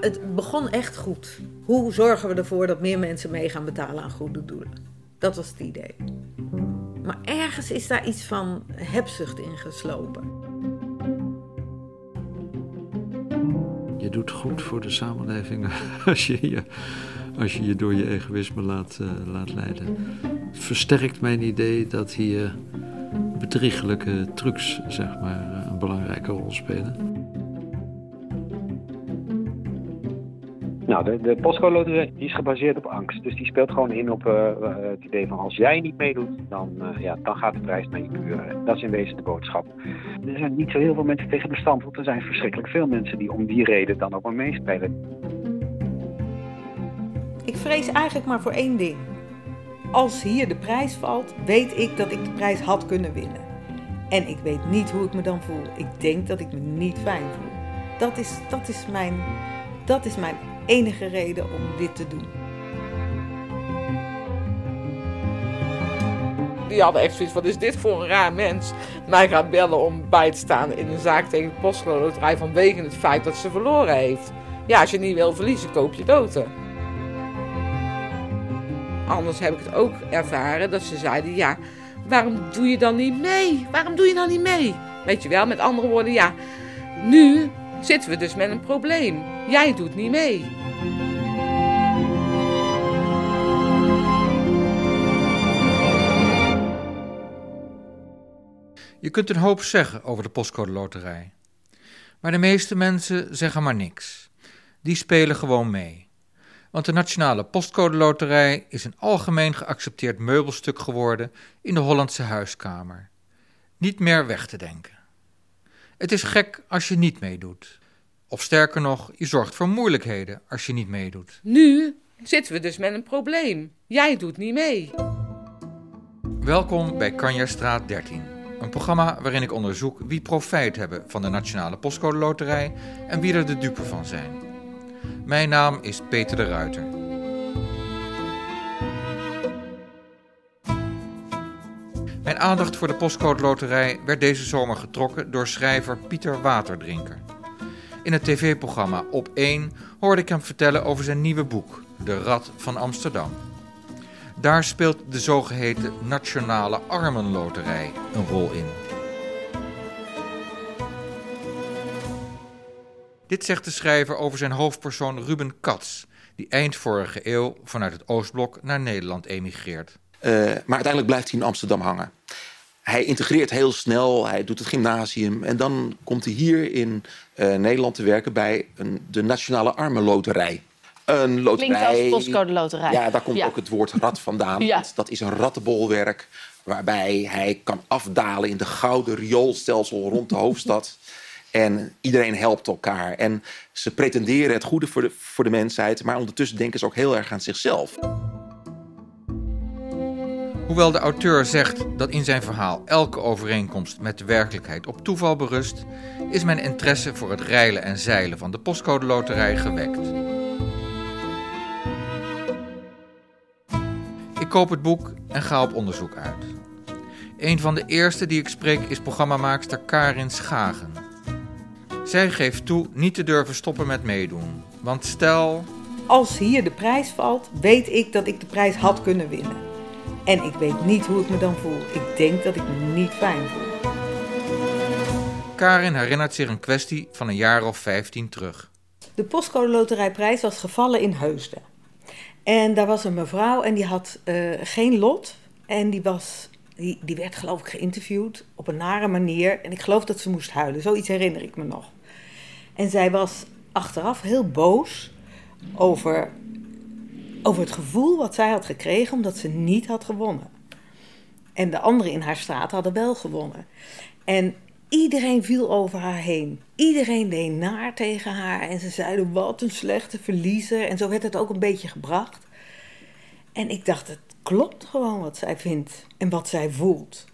het begon echt goed. Hoe zorgen we ervoor dat meer mensen mee gaan betalen aan goede doelen? Dat was het idee. Maar ergens is daar iets van hebzucht in geslopen. Je doet goed voor de samenleving als je je, als je, door je egoïsme laat, uh, laat leiden. Versterkt mijn idee dat hier bedriegelijke trucs zeg maar, een belangrijke rol spelen. Nou, de, de is gebaseerd op angst. Dus die speelt gewoon in op uh, het idee van als jij niet meedoet, dan, uh, ja, dan gaat de prijs naar je buren. Dat is in wezen de boodschap. Er zijn niet zo heel veel mensen tegen bestand, want er zijn verschrikkelijk veel mensen die om die reden dan ook maar meespelen. Ik vrees eigenlijk maar voor één ding. Als hier de prijs valt, weet ik dat ik de prijs had kunnen winnen. En ik weet niet hoe ik me dan voel. Ik denk dat ik me niet fijn voel. Dat is, dat is, mijn, dat is mijn enige reden om dit te doen. Die hadden echt zoiets van, is dit voor een raar mens? Mij gaat bellen om bij te staan in een zaak tegen de postloterij vanwege het feit dat ze verloren heeft. Ja, als je niet wil verliezen, koop je doten. Anders heb ik het ook ervaren dat ze zeiden, ja, waarom doe je dan niet mee? Waarom doe je dan niet mee? Weet je wel, met andere woorden, ja, nu zitten we dus met een probleem. Jij doet niet mee. Je kunt een hoop zeggen over de postcode loterij. Maar de meeste mensen zeggen maar niks. Die spelen gewoon mee. Want de Nationale Postcode Loterij is een algemeen geaccepteerd meubelstuk geworden in de Hollandse huiskamer. Niet meer weg te denken. Het is gek als je niet meedoet. Of sterker nog, je zorgt voor moeilijkheden als je niet meedoet. Nu zitten we dus met een probleem. Jij doet niet mee. Welkom bij Kanjerstraat 13. Een programma waarin ik onderzoek wie profijt hebben van de Nationale Postcode Loterij en wie er de dupe van zijn. Mijn naam is Peter de Ruiter. Mijn aandacht voor de Postcode Loterij werd deze zomer getrokken door schrijver Pieter Waterdrinker. In het tv-programma Op 1 hoorde ik hem vertellen over zijn nieuwe boek, De Rad van Amsterdam. Daar speelt de zogeheten Nationale Armenloterij een rol in. Dit zegt de schrijver over zijn hoofdpersoon Ruben Katz, die eind vorige eeuw vanuit het Oostblok naar Nederland emigreert. Uh, maar uiteindelijk blijft hij in Amsterdam hangen. Hij integreert heel snel, hij doet het gymnasium en dan komt hij hier in Nederland te werken bij een, de Nationale Armenloterij. Een loterij. Klinkt als postcode loterij. Ja, daar komt ja. ook het woord rat vandaan. ja. Dat is een rattenbolwerk waarbij hij kan afdalen in de gouden rioolstelsel rond de hoofdstad. En iedereen helpt elkaar. En ze pretenderen het goede voor de, voor de mensheid, maar ondertussen denken ze ook heel erg aan zichzelf. Hoewel de auteur zegt dat in zijn verhaal elke overeenkomst met de werkelijkheid op toeval berust, is mijn interesse voor het reilen en zeilen van de postcode loterij gewekt. Ik koop het boek en ga op onderzoek uit. Een van de eerste die ik spreek is programmamaakster Karin Schagen. Zij geeft toe niet te durven stoppen met meedoen. Want stel. Als hier de prijs valt, weet ik dat ik de prijs had kunnen winnen. En ik weet niet hoe ik me dan voel. Ik denk dat ik me niet fijn voel. Karin herinnert zich een kwestie van een jaar of 15 terug. De postcode loterijprijs was gevallen in Heusden. En daar was een mevrouw en die had uh, geen lot. En die, was, die, die werd geloof ik geïnterviewd op een nare manier. En ik geloof dat ze moest huilen. Zoiets herinner ik me nog. En zij was achteraf heel boos over, over het gevoel wat zij had gekregen omdat ze niet had gewonnen. En de anderen in haar straat hadden wel gewonnen. En iedereen viel over haar heen. Iedereen deed naar tegen haar. En ze zeiden: Wat een slechte verliezer. En zo werd het ook een beetje gebracht. En ik dacht: Het klopt gewoon wat zij vindt en wat zij voelt.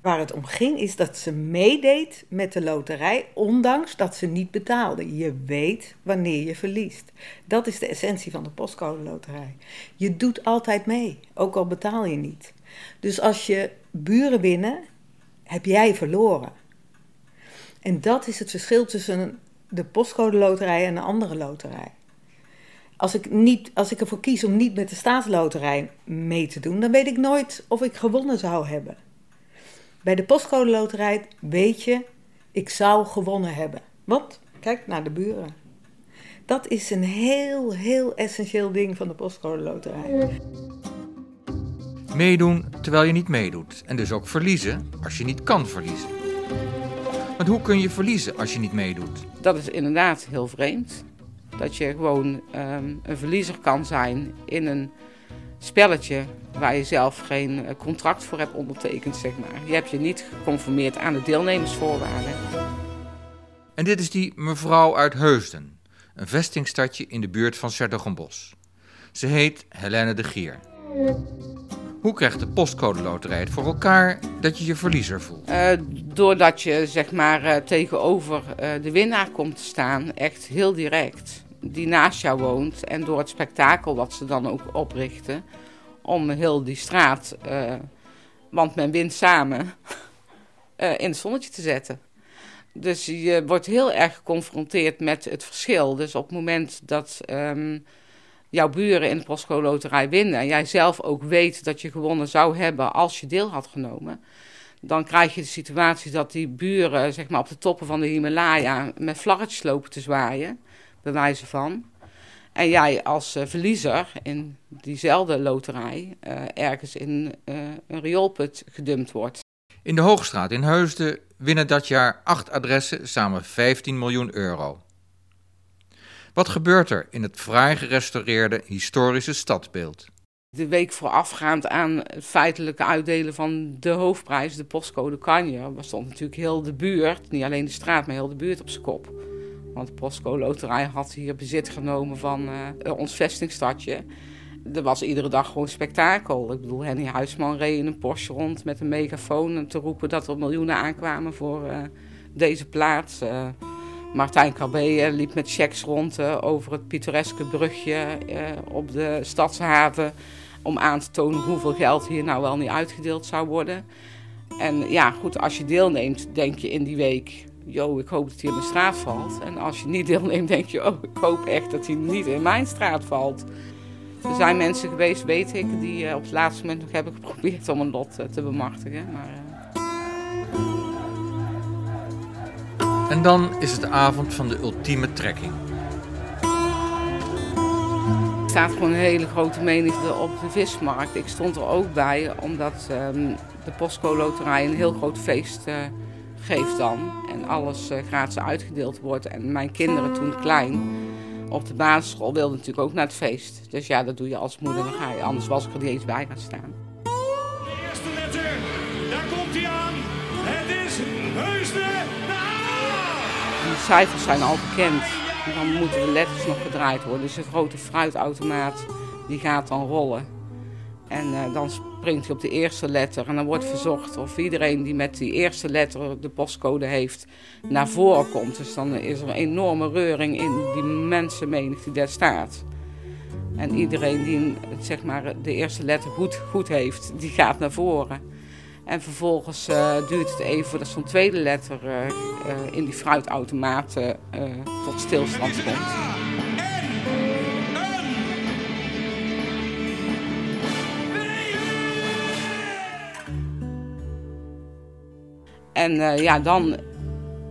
Waar het om ging is dat ze meedeed met de loterij, ondanks dat ze niet betaalde. Je weet wanneer je verliest. Dat is de essentie van de postcode loterij. Je doet altijd mee, ook al betaal je niet. Dus als je buren winnen, heb jij verloren. En dat is het verschil tussen de postcode loterij en een andere loterij. Als ik, niet, als ik ervoor kies om niet met de staatsloterij mee te doen, dan weet ik nooit of ik gewonnen zou hebben. Bij de postcode loterij weet je, ik zou gewonnen hebben. Want, kijk naar de buren. Dat is een heel, heel essentieel ding van de postcode loterij. Meedoen terwijl je niet meedoet. En dus ook verliezen als je niet kan verliezen. Want hoe kun je verliezen als je niet meedoet? Dat is inderdaad heel vreemd. Dat je gewoon ehm, een verliezer kan zijn in een spelletje waar je zelf geen eh, contract voor hebt ondertekend, zeg maar. Je hebt je niet geconformeerd aan de deelnemersvoorwaarden. En dit is die mevrouw uit Heusden, een vestingstadje in de buurt van Sertogenbos. Ze heet Helene de Gier. Hoe krijgt de postcode loterij het voor elkaar dat je je verliezer voelt? Uh, doordat je zeg maar uh, tegenover uh, de winnaar komt te staan, echt heel direct. Die naast jou woont en door het spektakel wat ze dan ook oprichten, om heel die straat, want men wint samen, in het zonnetje te zetten. Dus je wordt heel erg geconfronteerd met het verschil. Dus op het moment dat um, jouw buren in de postcode loterij winnen... en jij zelf ook weet dat je gewonnen zou hebben als je deel had genomen... dan krijg je de situatie dat die buren zeg maar, op de toppen van de Himalaya... met vlaggetjes lopen te zwaaien, bij wijze van... En jij als uh, verliezer in diezelfde loterij uh, ergens in uh, een rioolput gedumpt wordt. In de Hoogstraat in Heusden winnen dat jaar acht adressen samen 15 miljoen euro. Wat gebeurt er in het fraai gerestaureerde historische stadsbeeld? De week voorafgaand aan het feitelijke uitdelen van de hoofdprijs, de postcode Kanje, stond natuurlijk heel de buurt, niet alleen de straat, maar heel de buurt op zijn kop. Want de postcode loterij had hier bezit genomen van uh, ons vestingstadje. Er was iedere dag gewoon spektakel. Ik bedoel, Henny Huisman reed in een Porsche rond met een megafoon te roepen dat er miljoenen aankwamen voor uh, deze plaats. Uh, Martijn Cabé liep met checks rond over het pittoreske brugje op de stadshaven. Om aan te tonen hoeveel geld hier nou wel niet uitgedeeld zou worden. En ja, goed, als je deelneemt, denk je in die week. Yo, ik hoop dat hij in mijn straat valt. En als je niet deelneemt, denk je, oh, ik hoop echt dat hij niet in mijn straat valt. Er zijn mensen geweest, weet ik, die uh, op het laatste moment nog hebben geprobeerd om een lot uh, te bemachtigen. Maar, uh... En dan is het de avond van de ultieme trekking. Er staat gewoon een hele grote menigte op de vismarkt. Ik stond er ook bij, omdat um, de Postco Loterij een heel groot feest geeft dan. Alles gratis uitgedeeld wordt. En mijn kinderen toen klein op de basisschool wilde natuurlijk ook naar het feest. Dus ja, dat doe je als moeder, dan ga je. Anders was ik er niet eens bij gaan staan. De eerste letter, daar komt hij aan. Het is Heusden. Die cijfers zijn al bekend. Dan moeten de letters nog gedraaid worden. Dus een grote fruitautomaat die gaat dan rollen. En uh, dan springt hij op de eerste letter en dan wordt verzocht of iedereen die met die eerste letter de postcode heeft naar voren komt. Dus dan is er een enorme reuring in die mensenmenigte die daar staat. En iedereen die zeg maar, de eerste letter goed, goed heeft, die gaat naar voren. En vervolgens uh, duurt het even voordat zo'n tweede letter uh, in die fruitautomaat tot stilstand komt. En uh, ja, dan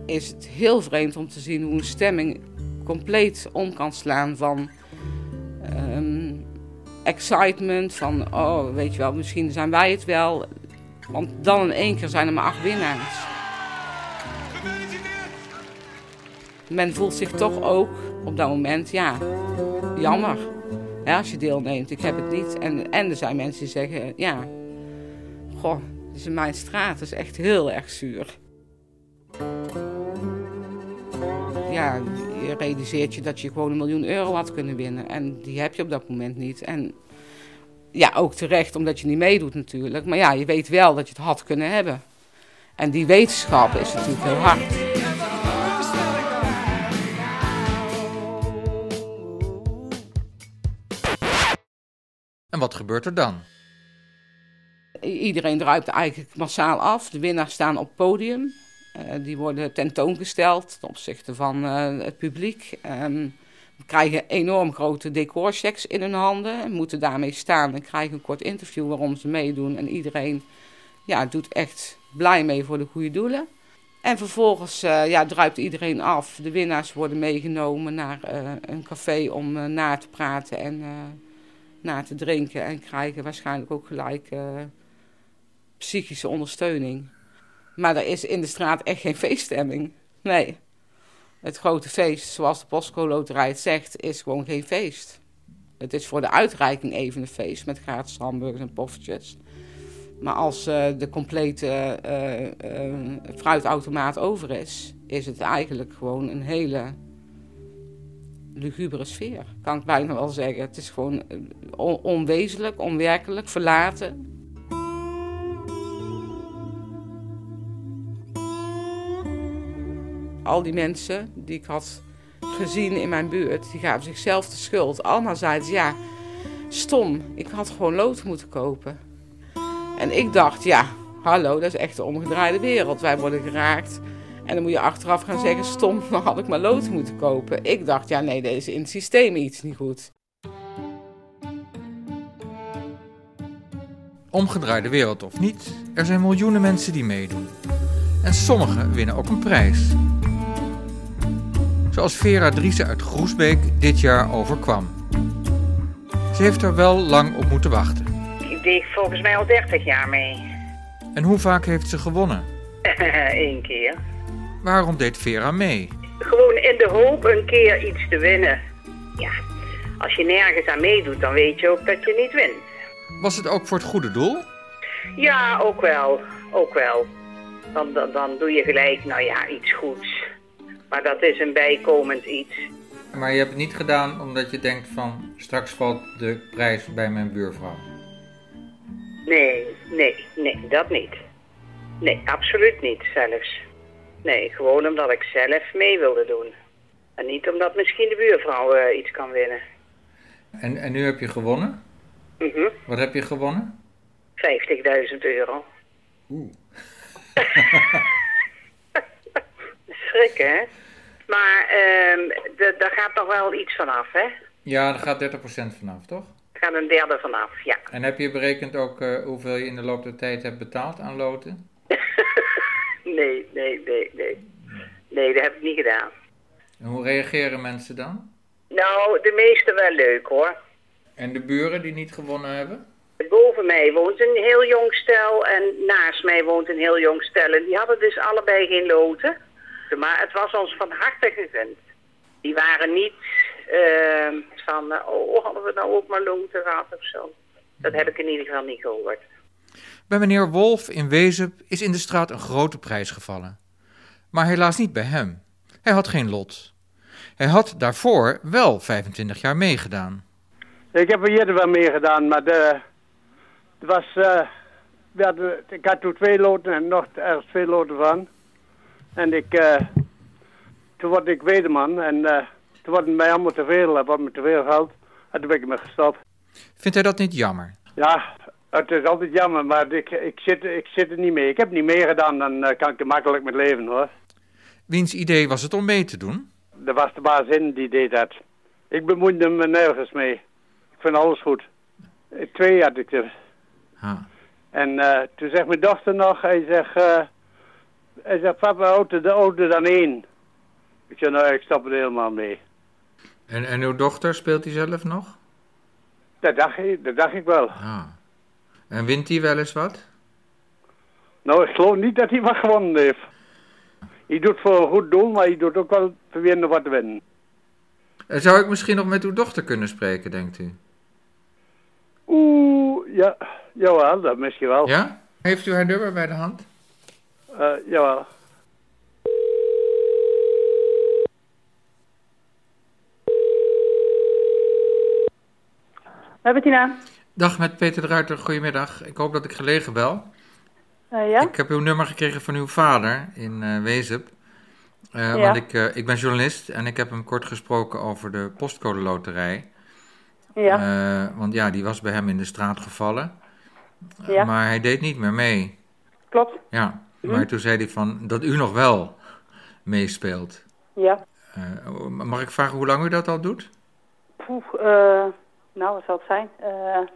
is het heel vreemd om te zien hoe een stemming compleet om kan slaan van um, excitement, van oh, weet je wel, misschien zijn wij het wel. Want dan in één keer zijn er maar acht winnaars. Men voelt zich toch ook op dat moment, ja, jammer. Ja, als je deelneemt, ik heb het niet. En, en er zijn mensen die zeggen, ja, goh, dus in mijn straat is echt heel erg zuur. Ja, je realiseert je dat je gewoon een miljoen euro had kunnen winnen. En die heb je op dat moment niet. En ja, ook terecht, omdat je niet meedoet natuurlijk. Maar ja, je weet wel dat je het had kunnen hebben. En die wetenschap is natuurlijk heel hard. En wat gebeurt er dan? Iedereen druipt eigenlijk massaal af. De winnaars staan op het podium. Eh, die worden tentoongesteld ten opzichte van eh, het publiek. Ehm, krijgen enorm grote decorchecks in hun handen. En moeten daarmee staan en krijgen een kort interview waarom ze meedoen. En iedereen ja, doet echt blij mee voor de goede doelen. En vervolgens uh, ja, druipt iedereen af. De winnaars worden meegenomen naar een café om na te praten en na te drinken. En krijgen waarschijnlijk ook gelijk psychische ondersteuning. Maar er is in de straat echt geen feeststemming. Nee. Het grote feest, zoals de Postco Loterij het zegt, is gewoon geen feest. Het is voor de uitreiking even een feest met gratis hamburgers en poffertjes. Maar als uh, de complete uh, uh, fruitautomaat over is, is het eigenlijk gewoon een hele lugubere sfeer. Kan ik bijna wel zeggen. Het is gewoon on onwezenlijk, onwerkelijk, verlaten. Al die mensen die ik had gezien in mijn buurt, die gaven zichzelf de schuld. Allemaal zeiden ze, ja, stom, ik had gewoon lood moeten kopen. En ik dacht, ja, hallo, dat is echt de omgedraaide wereld. Wij worden geraakt. En dan moet je achteraf gaan zeggen, stom, dan had ik maar lood moeten kopen. Ik dacht, ja, nee, er is in het systeem iets niet goed. Omgedraaide wereld of niet, er zijn miljoenen mensen die meedoen. En sommigen winnen ook een prijs. Zoals Vera Driessen uit Groesbeek dit jaar overkwam. Ze heeft er wel lang op moeten wachten. Ik deed volgens mij al 30 jaar mee. En hoe vaak heeft ze gewonnen? Eén keer. Waarom deed Vera mee? Gewoon in de hoop een keer iets te winnen. Ja, als je nergens aan meedoet, dan weet je ook dat je niet wint. Was het ook voor het goede doel? Ja, ook wel. Ook wel. Dan, dan, dan doe je gelijk, nou ja, iets goeds. Maar dat is een bijkomend iets. Maar je hebt het niet gedaan omdat je denkt van straks valt de prijs bij mijn buurvrouw. Nee, nee, nee, dat niet. Nee, absoluut niet zelfs. Nee, gewoon omdat ik zelf mee wilde doen. En niet omdat misschien de buurvrouw uh, iets kan winnen. En, en nu heb je gewonnen? Mm -hmm. Wat heb je gewonnen? 50.000 euro. Oeh. Schrik, hè? Maar uh, daar gaat nog wel iets vanaf, hè? Ja, daar gaat 30% vanaf, toch? Er gaat een derde vanaf, ja. En heb je berekend ook uh, hoeveel je in de loop der tijd hebt betaald aan loten? nee, nee, nee, nee. Nee, dat heb ik niet gedaan. En hoe reageren mensen dan? Nou, de meeste wel leuk, hoor. En de buren die niet gewonnen hebben? Boven mij woont een heel jong stel en naast mij woont een heel jong stel. En die hadden dus allebei geen loten. Maar het was ons van harte gegund. Die waren niet uh, van, oh, hadden we nou ook maar loten gehad of zo. Dat heb ik in ieder geval niet gehoord. Bij meneer Wolf in Wezep is in de straat een grote prijs gevallen. Maar helaas niet bij hem. Hij had geen lot. Hij had daarvoor wel 25 jaar meegedaan. Ik heb er eerder wel meegedaan, maar de, het was, uh, we hadden, ik had toen twee loten en nog ergens twee loten van. En ik, uh, toen word ik wederman en uh, toen wordt het mij allemaal te veel, het wordt me te veel geld. En toen ben ik me gestopt. Vindt hij dat niet jammer? Ja, het is altijd jammer, maar ik, ik, zit, ik zit er niet mee. Ik heb niet meegedaan, dan uh, kan ik er makkelijk met leven hoor. Wiens idee was het om mee te doen? Er was de baas in die deed dat. Ik bemoeide me nergens mee. Ik vind alles goed. Twee had ik er. Ha. En uh, toen zegt mijn dochter nog, hij zegt, uh, hij zegt papa, ouder, de ouder dan één. Ik zeg, nou, ik stap er helemaal mee. En, en uw dochter, speelt hij zelf nog? Dat dacht ik, dat dacht ik wel. Ah. En wint hij wel eens wat? Nou, ik geloof niet dat hij wat gewonnen heeft. Hij doet voor een goed doel, maar hij doet ook wel voor winnen wat winnen. Zou ik misschien nog met uw dochter kunnen spreken, denkt u? Oeh, ja, jawel, dat misschien wel. Ja? Heeft u haar nummer bij de hand? Uh, jawel. Hoi Bettina. Dag, met Peter de Ruiter. Goedemiddag. Ik hoop dat ik gelegen bel. Uh, ja? Ik heb uw nummer gekregen van uw vader in uh, Wezep. Uh, Ja. Want ik, ik ben journalist en ik heb hem kort gesproken over de postcode loterij. Ja, want ja, die was bij hem in de straat gevallen. Ja. Maar hij deed niet meer mee. klopt. Ja. Maar toen zei hij van dat u nog wel meespeelt. Ja. Uh, mag ik vragen hoe lang u dat al doet? Poeh, uh, nou, wat zal het zijn? Uh,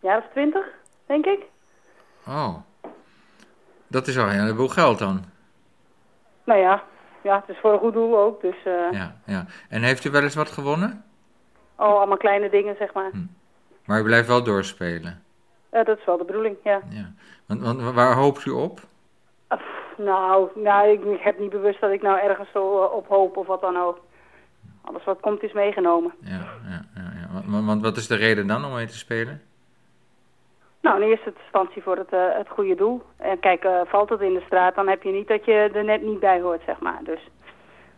jaar of twintig, denk ik. Oh. Dat is al een heleboel geld dan. Nou ja, ja, het is voor een goed doel ook, dus... Ja, ja. En heeft u wel eens wat gewonnen? Oh, allemaal kleine dingen, zeg maar. Hm. Maar u blijft wel doorspelen? dat is wel de bedoeling, ja. ja. Want, want waar hoopt u op? Nou, nou, ik heb niet bewust dat ik nou ergens zo op hoop of wat dan ook. Alles wat komt is meegenomen. Ja, ja, ja. ja. Want, want wat is de reden dan om mee te spelen? Nou, in eerste instantie voor het, uh, het goede doel. En kijk, uh, valt het in de straat, dan heb je niet dat je er net niet bij hoort, zeg maar. Dus,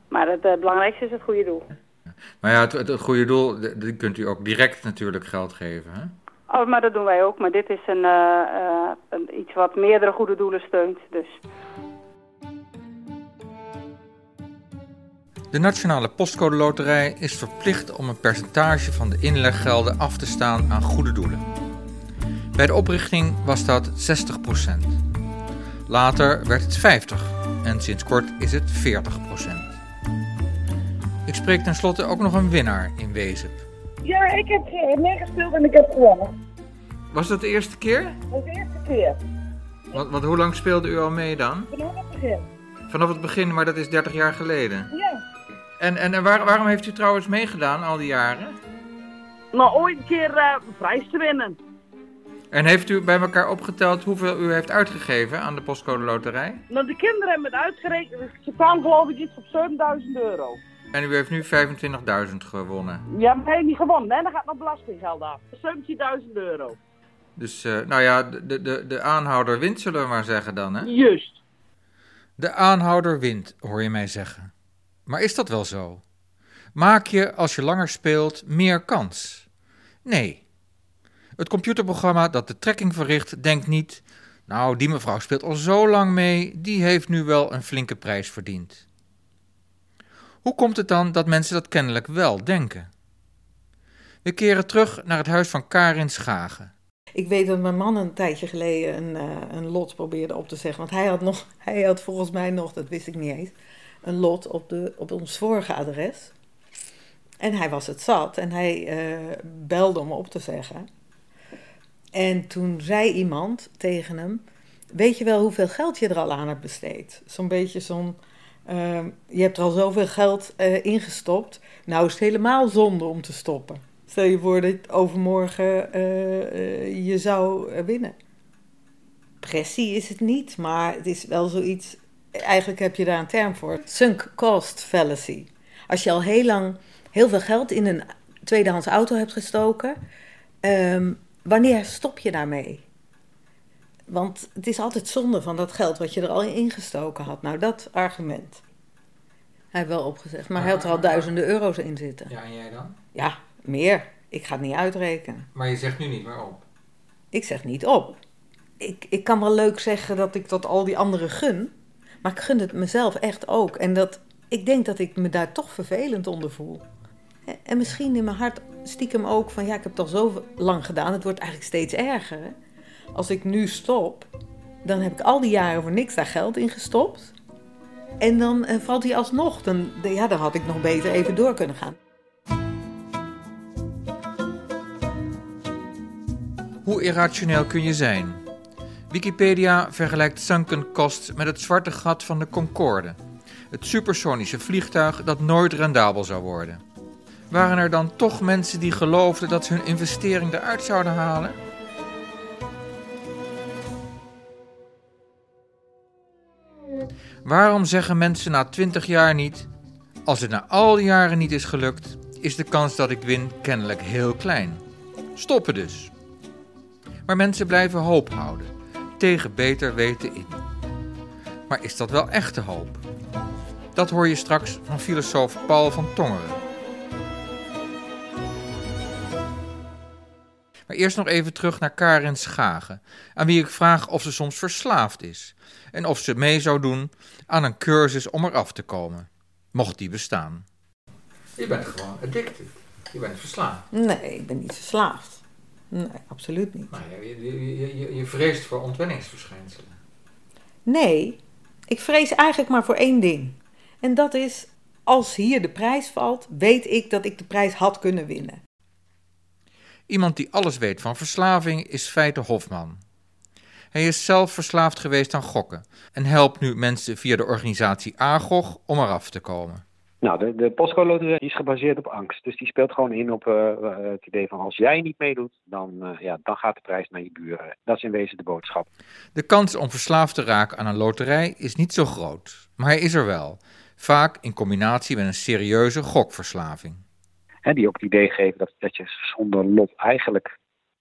maar het uh, belangrijkste is het goede doel. Maar ja, het, het, goede doel, die kunt u ook direct natuurlijk geld geven, hè? Oh, maar dat doen wij ook. Maar dit is een, een iets wat meerdere goede doelen steunt, dus... De Nationale Postcode Loterij is verplicht om een percentage van de inleggelden af te staan aan goede doelen. Bij de oprichting was dat 60%. Later werd het 50% en sinds kort is het 40%. Ik spreek tenslotte ook nog een winnaar in Wezep. Ja, ik heb meegespeeld en ik heb gewonnen. Was dat de eerste keer? Dat was de eerste keer. Want, want hoe lang speelde u al mee dan? Vanaf het begin. Vanaf het begin, maar dat is 30 jaar geleden? Ja. En, en, en waar, waarom heeft u trouwens meegedaan al die jaren? Nou, ooit een keer uh, prijs te winnen. En heeft u bij elkaar opgeteld hoeveel u heeft uitgegeven aan de postcode loterij? Nou, de kinderen hebben het uitgerekend. Ze kwamen geloof ik iets op 7000 euro. En u heeft nu 25.000 gewonnen? Ja, maar hij heeft niet gewonnen, hè? Dan gaat nog belastinggeld af. 17.000 euro. Dus, uh, nou ja, de, de, de aanhouder wint, zullen we maar zeggen dan, hè? Juist. De aanhouder wint, hoor je mij zeggen. Maar is dat wel zo? Maak je, als je langer speelt, meer kans? Nee. Het computerprogramma dat de trekking verricht denkt niet: Nou, die mevrouw speelt al zo lang mee, die heeft nu wel een flinke prijs verdiend. Hoe komt het dan dat mensen dat kennelijk wel denken? We keren terug naar het huis van Karin Schagen. Ik weet dat mijn man een tijdje geleden een, uh, een lot probeerde op te zeggen. Want hij had, nog, hij had volgens mij nog, dat wist ik niet eens, een lot op, de, op ons vorige adres. En hij was het zat en hij uh, belde om op te zeggen. En toen zei iemand tegen hem: Weet je wel hoeveel geld je er al aan hebt besteed? Zo'n beetje zo'n. Uh, je hebt er al zoveel geld uh, ingestopt. Nou is het helemaal zonde om te stoppen. Stel je voor dat overmorgen uh, je zou winnen. Pressie is het niet, maar het is wel zoiets eigenlijk heb je daar een term voor. Sunk cost fallacy. Als je al heel lang heel veel geld in een tweedehands auto hebt gestoken, um, wanneer stop je daarmee? Want het is altijd zonde van dat geld wat je er al in ingestoken had. Nou, dat argument. Hij heeft wel opgezegd, maar hij had er al duizenden euro's in zitten. Ja, en jij dan? Ja, meer. Ik ga het niet uitrekenen. Maar je zegt nu niet meer op? Ik zeg niet op. Ik, ik kan wel leuk zeggen dat ik dat al die anderen gun. Maar ik gun het mezelf echt ook. En dat, ik denk dat ik me daar toch vervelend onder voel. En misschien in mijn hart stiekem ook van ja, ik heb het al zo lang gedaan. Het wordt eigenlijk steeds erger. Hè? Als ik nu stop, dan heb ik al die jaren voor niks daar geld in gestopt. En dan uh, valt hij alsnog. Dan, ja, dan had ik nog beter even door kunnen gaan. Hoe irrationeel kun je zijn? Wikipedia vergelijkt sunken costs met het zwarte gat van de Concorde, het supersonische vliegtuig dat nooit rendabel zou worden. Waren er dan toch mensen die geloofden dat ze hun investering eruit zouden halen? Waarom zeggen mensen na 20 jaar niet: als het na al die jaren niet is gelukt, is de kans dat ik win kennelijk heel klein? Stoppen dus. Maar mensen blijven hoop houden tegen beter weten in. Maar is dat wel echte hoop? Dat hoor je straks van filosoof Paul van Tongeren. Maar eerst nog even terug naar Karin Schagen, aan wie ik vraag of ze soms verslaafd is en of ze mee zou doen aan een cursus om eraf te komen, mocht die bestaan. Je bent gewoon addicted. Je bent verslaafd. Nee, ik ben niet verslaafd. Nee, absoluut niet. Maar je, je, je, je vreest voor ontwenningsverschijnselen. Nee, Ik vrees eigenlijk maar voor één ding. En dat is, als hier de prijs valt, weet ik dat ik de prijs had kunnen winnen. Iemand die alles weet van verslaving is Feite Hofman. Hij is zelf verslaafd geweest aan gokken en helpt nu mensen via de organisatie AGOG om eraf te komen. Nou, de, de postcode loterij is gebaseerd op angst. Dus die speelt gewoon in op uh, het idee van als jij niet meedoet, dan, uh, ja, dan gaat de prijs naar je buren. Dat is in wezen de boodschap. De kans om verslaafd te raken aan een loterij is niet zo groot, maar hij is er wel. Vaak in combinatie met een serieuze gokverslaving. Hè, die ook het idee geven dat, dat je zonder lot eigenlijk,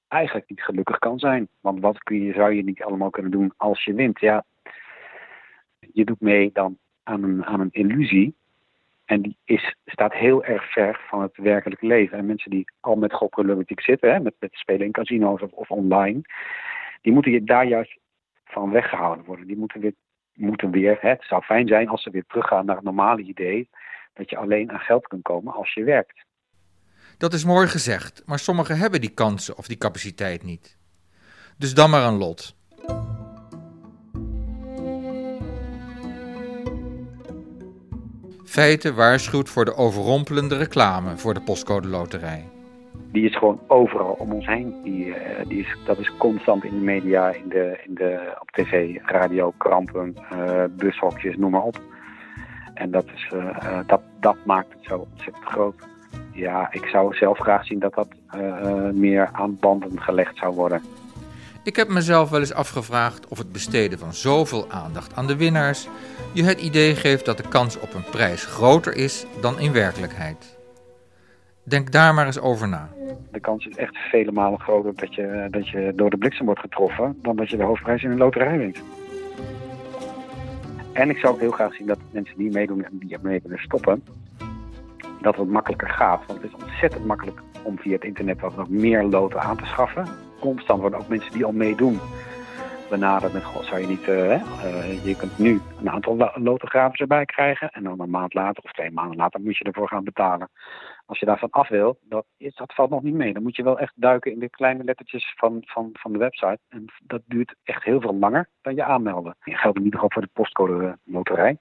eigenlijk niet gelukkig kan zijn. Want wat kun je, zou je niet allemaal kunnen doen als je wint? Ja, je doet mee dan aan een, aan een illusie en die is, staat heel erg ver van het werkelijke leven. En mensen die al met gokproblematiek zitten, hè, met, met spelen in casino's of, of online, die moeten daar juist van weggehouden worden. Die moeten weer, moeten weer hè, het zou fijn zijn als ze weer teruggaan naar het normale idee dat je alleen aan geld kunt komen als je werkt. Dat is mooi gezegd, maar sommigen hebben die kansen of die capaciteit niet. Dus dan maar een lot. Feiten waarschuwt voor de overrompelende reclame voor de postcode loterij. Die is gewoon overal om ons heen. Die, uh, die is, dat is constant in de media, in de, in de, op tv, radio, krampen, uh, bushokjes, noem maar op. En dat, is, uh, dat, dat maakt het zo ontzettend groot. Ja, ik zou zelf graag zien dat dat meer aan banden gelegd zou worden. Ik heb mezelf wel eens afgevraagd of het besteden van zoveel aandacht aan de winnaars je het idee geeft dat de kans op een prijs groter is dan in werkelijkheid. Denk daar maar eens over na. De kans is echt vele malen groter dat je, dat je door de bliksem wordt getroffen dan dat je de hoofdprijs in een loterij wint. En ik zou ook heel graag zien dat mensen die meedoen en die ermee willen stoppen, dat het makkelijker gaat. Want het is ontzettend makkelijk om via het internet wat nog meer loten aan te schaffen. Constant worden ook mensen die al meedoen benaderd met, god, zou je niet, uh, uh, je kunt nu een aantal lotografen erbij krijgen en dan een maand later of twee maanden later moet je ervoor gaan betalen. Als je daarvan af wil, dat, is, dat valt nog niet mee. Dan moet je wel echt duiken in de kleine lettertjes van, van, van de website. En dat duurt echt heel veel langer dan je aanmelden. Dat geldt in ieder geval voor de postcode loterij.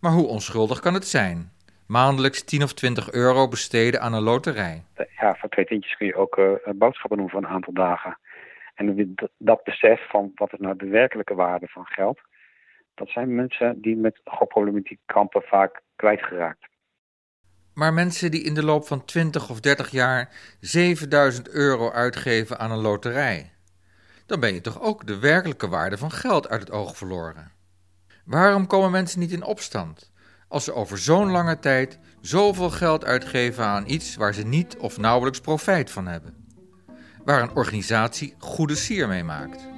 Maar hoe onschuldig kan het zijn? Maandelijks 10 of 20 euro besteden aan een loterij. Ja, voor twee tientjes kun je ook uh, boodschappen doen voor een aantal dagen. En dat besef van wat is nou de werkelijke waarde van geld, dat zijn mensen die met gokproblematiek kampen vaak kwijtgeraakt. Maar mensen die in de loop van 20 of 30 jaar 7000 euro uitgeven aan een loterij, dan ben je toch ook de werkelijke waarde van geld uit het oog verloren. Waarom komen mensen niet in opstand als ze over zo'n lange tijd zoveel geld uitgeven aan iets waar ze niet of nauwelijks profijt van hebben? waar een organisatie goede sier mee maakt.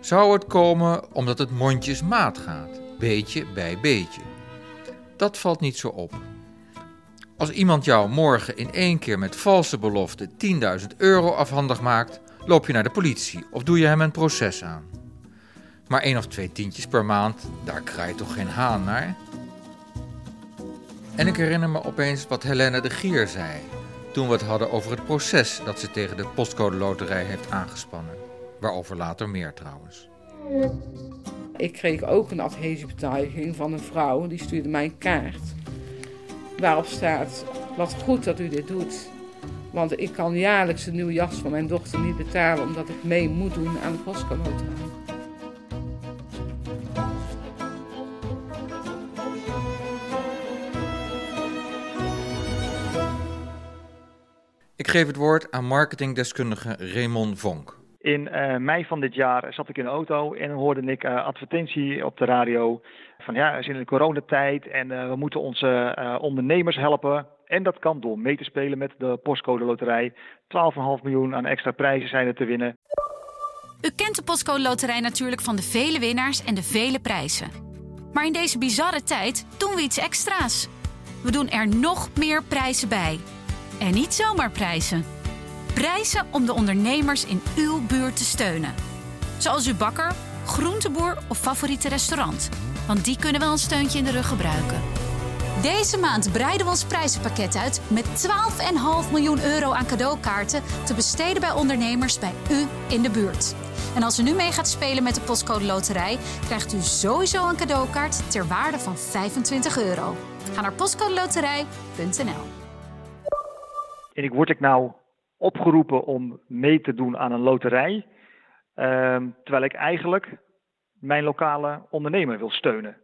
Zou het komen omdat het mondjesmaat gaat, beetje bij beetje? Dat valt niet zo op. Als iemand jou morgen in één keer met valse belofte 10.000 euro afhandig maakt, loop je naar de politie of doe je hem een proces aan. Maar één of twee tientjes per maand, daar kraait toch geen haan naar? En ik herinner me opeens wat Helene de Gier zei toen we het hadden over het proces dat ze tegen de postcode loterij heeft aangespannen. Waarover later meer trouwens. Ik kreeg ook een adhesiebetuiging van een vrouw, die stuurde mij een kaart. Waarop staat, wat goed dat u dit doet. Want ik kan jaarlijks een nieuwe jas voor mijn dochter niet betalen omdat ik mee moet doen aan de postcode loterij. Geef het woord aan marketingdeskundige Raymond Vonk. In uh, mei van dit jaar zat ik in de auto en hoorde ik uh, advertentie op de radio van ja, we zijn in de coronatijd en uh, we moeten onze ondernemers helpen. En dat kan door mee te spelen met de postcode loterij. 12,5 miljoen aan extra prijzen zijn er te winnen. U kent de postcode loterij natuurlijk van de vele winnaars en de vele prijzen. Maar in deze bizarre tijd doen we iets extra's. We doen er nog meer prijzen bij. En niet zomaar prijzen. Prijzen om de ondernemers in uw buurt te steunen. Zoals uw bakker, groenteboer of favoriete restaurant. Want die kunnen wel een steuntje in de rug gebruiken. Deze maand breiden we ons prijzenpakket uit met 12,5 miljoen euro aan cadeaukaarten te besteden bij ondernemers bij u in de buurt. En als u nu mee gaat spelen met de Postcode Loterij, krijgt u sowieso een cadeaukaart ter waarde van 25 euro. Ga naar postcodeloterij.nl. En ik word ik nou opgeroepen om mee te doen aan een loterij, ehm, terwijl ik eigenlijk mijn lokale ondernemer wil steunen.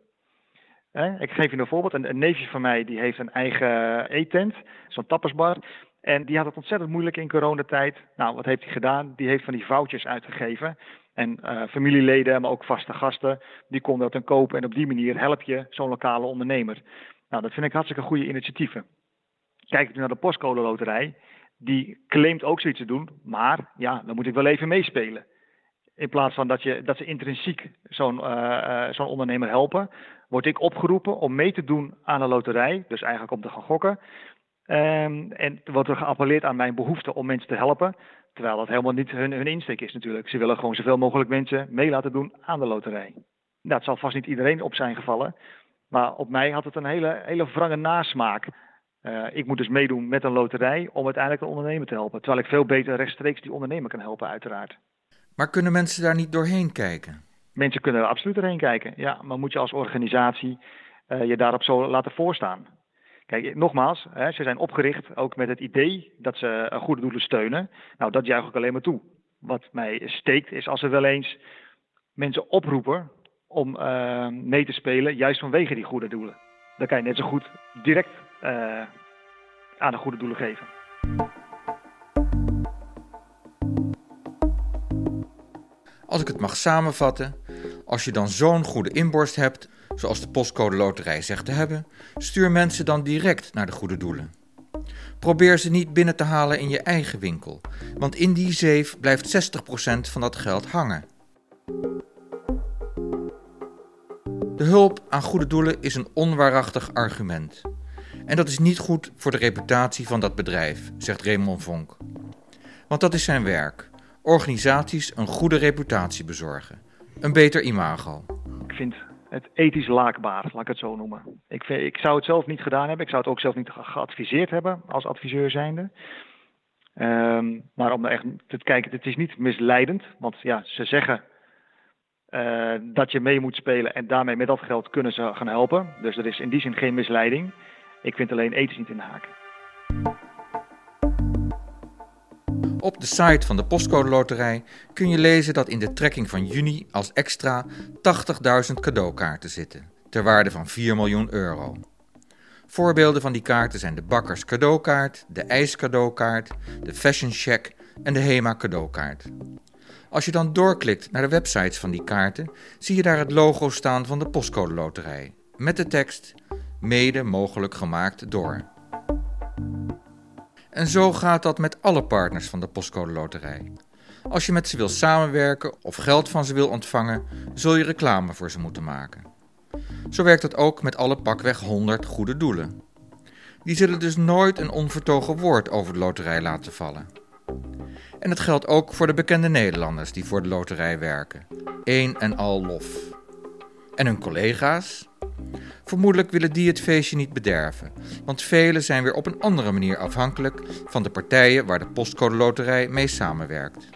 Ik geef je een voorbeeld. Een, een neefje van mij die heeft een eigen eetent, zo'n tappersbar. En die had het ontzettend moeilijk in coronatijd. Nou, wat heeft hij gedaan? Die heeft van die foutjes uitgegeven. En eh, familieleden, maar ook vaste gasten, die konden dat dan kopen. En op die manier help je zo'n lokale ondernemer. Nou, dat vind ik hartstikke goede initiatieven. Kijk nu naar de postcode loterij. Die claimt ook zoiets te doen, maar ja, dan moet ik wel even meespelen. In plaats van dat, je, dat ze intrinsiek zo'n uh, zo'n ondernemer helpen, word ik opgeroepen om mee te doen aan een loterij. Dus eigenlijk om te gaan gokken. Um, en wordt er geappelleerd aan mijn behoefte om mensen te helpen. Terwijl dat helemaal niet hun, hun insteek is natuurlijk. Ze willen gewoon zoveel mogelijk mensen mee laten doen aan de loterij. Dat zal vast niet iedereen op zijn gevallen. Maar op mij had het een hele, hele wrange nasmaak. Uh, ik moet dus meedoen met een loterij om uiteindelijk de ondernemer te helpen. Terwijl ik veel beter rechtstreeks die ondernemer kan helpen, uiteraard. Maar kunnen mensen daar niet doorheen kijken? Mensen kunnen er absoluut doorheen kijken, ja. Maar moet je als organisatie uh, je daarop zo laten voorstaan. Kijk, nogmaals, hè, ze zijn opgericht ook met het idee dat ze goede doelen steunen. Nou, dat juich ik alleen maar toe. Wat mij steekt is als ze wel eens mensen oproepen om uh, mee te spelen, juist vanwege die goede doelen. Dan kan je net zo goed direct aan de goede doelen geven. Als ik het mag samenvatten, als je dan zo'n goede inborst hebt, zoals de postcode loterij zegt te hebben, stuur mensen dan direct naar de goede doelen. Probeer ze niet binnen te halen in je eigen winkel, want in die zeef blijft 60% van dat geld hangen. De hulp aan goede doelen is een onwaarachtig argument. En dat is niet goed voor de reputatie van dat bedrijf, zegt Raymond Vonk. Want dat is zijn werk: organisaties een goede reputatie bezorgen. Een beter imago. Ik vind het ethisch laakbaar, laat ik het zo noemen. Ik, ik zou het zelf niet gedaan hebben. Ik zou het ook zelf niet geadviseerd hebben als adviseur zijnde. Um, maar om er echt te kijken, het is niet misleidend. Want ja, ze zeggen uh, dat je mee moet spelen en daarmee met dat geld kunnen ze gaan helpen. Dus er is in die zin geen misleiding. Ik vind alleen ethisch niet in de haak. Op de site van de Postcode Loterij kun je lezen dat in de trekking van juni als extra 80.000 cadeaukaarten zitten, ter waarde van 4 miljoen euro. Voorbeelden van die kaarten zijn de Bakkers cadeaukaart, de IJs cadeaukaart, de Fashion Check en de Hema cadeaukaart. Als je dan doorklikt naar de websites van die kaarten, zie je daar het logo staan van de Postcode Loterij, met de tekst mede mogelijk gemaakt door. En zo gaat dat met alle partners van de Postcode Loterij. Als je met ze wil samenwerken of geld van ze wil ontvangen, zul je reclame voor ze moeten maken. Zo werkt dat ook met alle pakweg 100 goede doelen. Die zullen dus nooit een onvertogen woord over de loterij laten vallen. En dat geldt ook voor de bekende Nederlanders die voor de loterij werken. Eén en al lof. En hun collega's? Vermoedelijk willen die het feestje niet bederven, want velen zijn weer op een andere manier afhankelijk van de partijen waar de postcode loterij mee samenwerkt.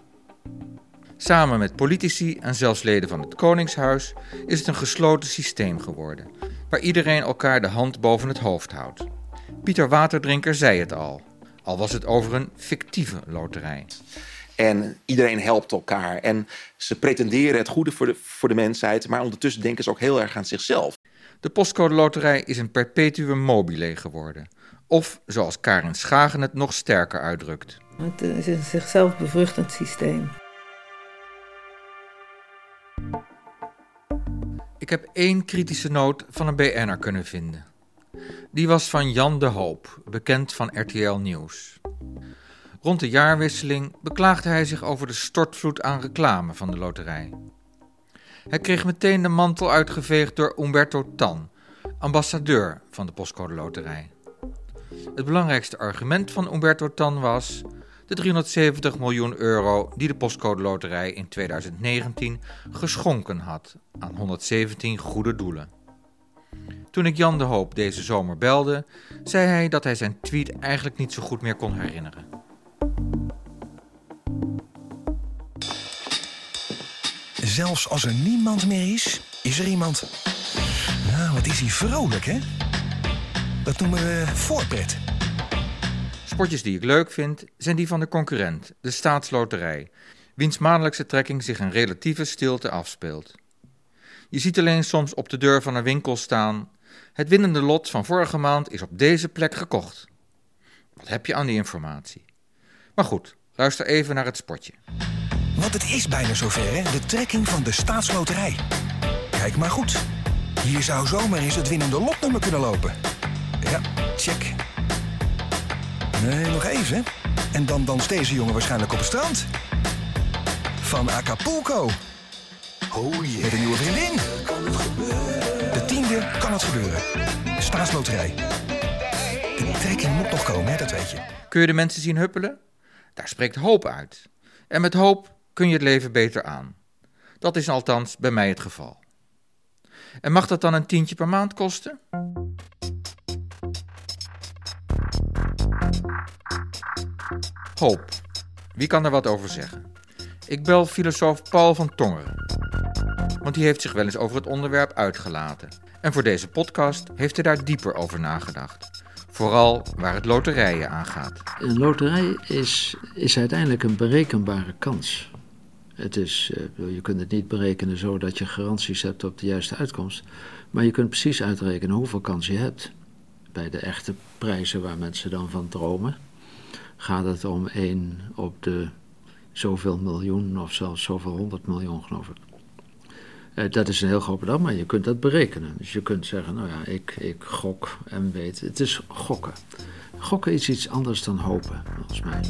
Samen met politici en zelfs leden van het Koningshuis is het een gesloten systeem geworden, waar iedereen elkaar de hand boven het hoofd houdt. Pieter Waterdrinker zei het al, al was het over een fictieve loterij. En iedereen helpt elkaar. En ze pretenderen het goede voor de, voor de mensheid, maar ondertussen denken ze ook heel erg aan zichzelf. De postcode loterij is een perpetuum mobile geworden. Of, zoals Karin Schagen het nog sterker uitdrukt. Het is een zichzelf bevruchtend systeem. Ik heb één kritische noot van een BN'er kunnen vinden. Die was van Jan de Hoop, bekend van RTL Nieuws. Rond de jaarwisseling beklaagde hij zich over de stortvloed aan reclame van de loterij. Hij kreeg meteen de mantel uitgeveegd door Umberto Tan, ambassadeur van de Postcode Loterij. Het belangrijkste argument van Umberto Tan was de 370 miljoen euro die de Postcode Loterij in 2019 geschonken had aan 117 goede doelen. Toen ik Jan de Hoop deze zomer belde, zei hij dat hij zijn tweet eigenlijk niet zo goed meer kon herinneren. Zelfs als er niemand meer is, is er iemand. Nou, wat is hij vrolijk, hè? Dat noemen we voorpret. Spotjes die ik leuk vind, zijn die van de concurrent, de staatsloterij, wiens maandelijkse trekking zich in relatieve stilte afspeelt. Je ziet alleen soms op de deur van een winkel staan: Het winnende lot van vorige maand is op deze plek gekocht. Wat heb je aan die informatie? Maar goed, luister even naar het spotje. Want het is bijna zover, hè? De trekking van de staatsloterij. Kijk maar goed. Hier zou zomaar eens het winnende lotnummer kunnen lopen. Ja, check. Nee, nog even. En dan danst deze jongen waarschijnlijk op het strand. Van Acapulco. Oh yeah. Met een nieuwe vriendin. De tiende kan het gebeuren. Staatsloterij. De trekking moet nog komen, hè, dat weet je. Kun je de mensen zien huppelen? Daar spreekt hoop uit. En met hoop kun je het leven beter aan. Dat is althans bij mij het geval. En mag dat dan een tientje per maand kosten? Hoop. Wie kan er wat over zeggen? Ik bel filosoof Paul van Tongeren. Want die heeft zich wel eens over het onderwerp uitgelaten. En voor deze podcast heeft hij daar dieper over nagedacht. Vooral waar het loterijen aangaat. Een loterij is, is uiteindelijk een berekenbare kans. Het is, eh, je kunt het niet berekenen zodat je garanties hebt op de juiste uitkomst. Maar je kunt precies uitrekenen hoeveel kans je hebt. Bij de echte prijzen waar mensen dan van dromen, gaat het om 1 op de zoveel miljoen of zelfs zoveel honderd miljoen, geloof ik. Eh, dat is een heel groot bedrag, maar je kunt dat berekenen. Dus je kunt zeggen, nou ja, ik, ik gok en weet. Het is gokken. Gokken is iets anders dan hopen, volgens mij.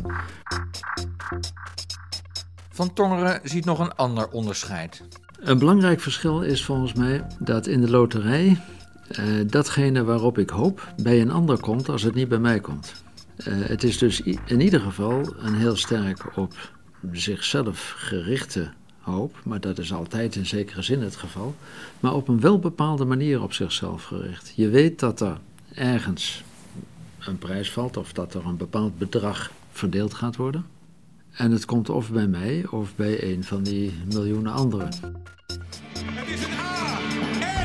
Van Tongeren ziet nog een ander onderscheid. Een belangrijk verschil is volgens mij dat in de loterij uh, datgene waarop ik hoop bij een ander komt als het niet bij mij komt. Uh, het is dus in ieder geval een heel sterk op zichzelf gerichte hoop, maar dat is altijd in zekere zin het geval, maar op een wel bepaalde manier op zichzelf gericht. Je weet dat er ergens een prijs valt of dat er een bepaald bedrag verdeeld gaat worden. En het komt of bij mij of bij een van die miljoenen anderen. Het is een A, N,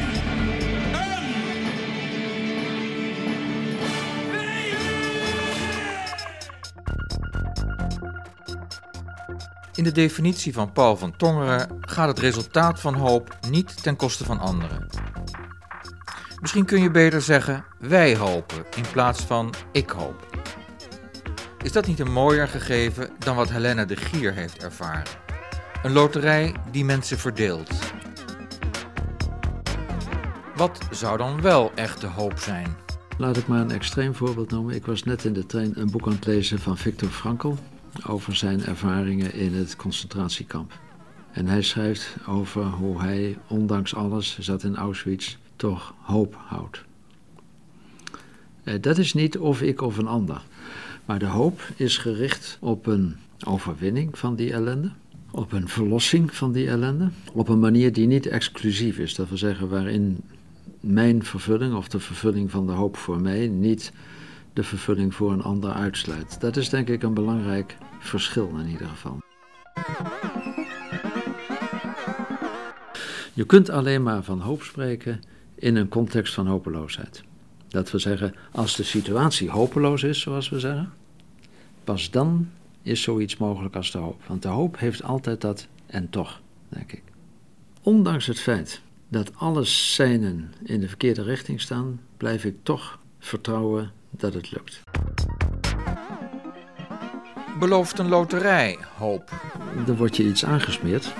In de definitie van Paul van Tongeren gaat het resultaat van hoop niet ten koste van anderen. Misschien kun je beter zeggen wij hopen in plaats van ik hoop. Is dat niet een mooier gegeven dan wat Helena de Gier heeft ervaren? Een loterij die mensen verdeelt. Wat zou dan wel echte hoop zijn? Laat ik maar een extreem voorbeeld noemen. Ik was net in de trein een boek aan het lezen van Viktor Frankl over zijn ervaringen in het concentratiekamp. En hij schrijft over hoe hij, ondanks alles, zat in Auschwitz, toch hoop houdt. Eh, dat is niet of ik of een ander. Maar de hoop is gericht op een overwinning van die ellende, op een verlossing van die ellende, op een manier die niet exclusief is. Dat wil zeggen waarin mijn vervulling of de vervulling van de hoop voor mij niet de vervulling voor een ander uitsluit. Dat is denk ik een belangrijk verschil in ieder geval. Je kunt alleen maar van hoop spreken in een context van hopeloosheid. Dat we zeggen, als de situatie hopeloos is, zoals we zeggen, pas dan is zoiets mogelijk als de hoop. Want de hoop heeft altijd dat en toch, denk ik. Ondanks het feit dat alle seinen in de verkeerde richting staan, blijf ik toch vertrouwen dat het lukt. Belooft een loterij hoop? Er wordt je iets aangesmeerd.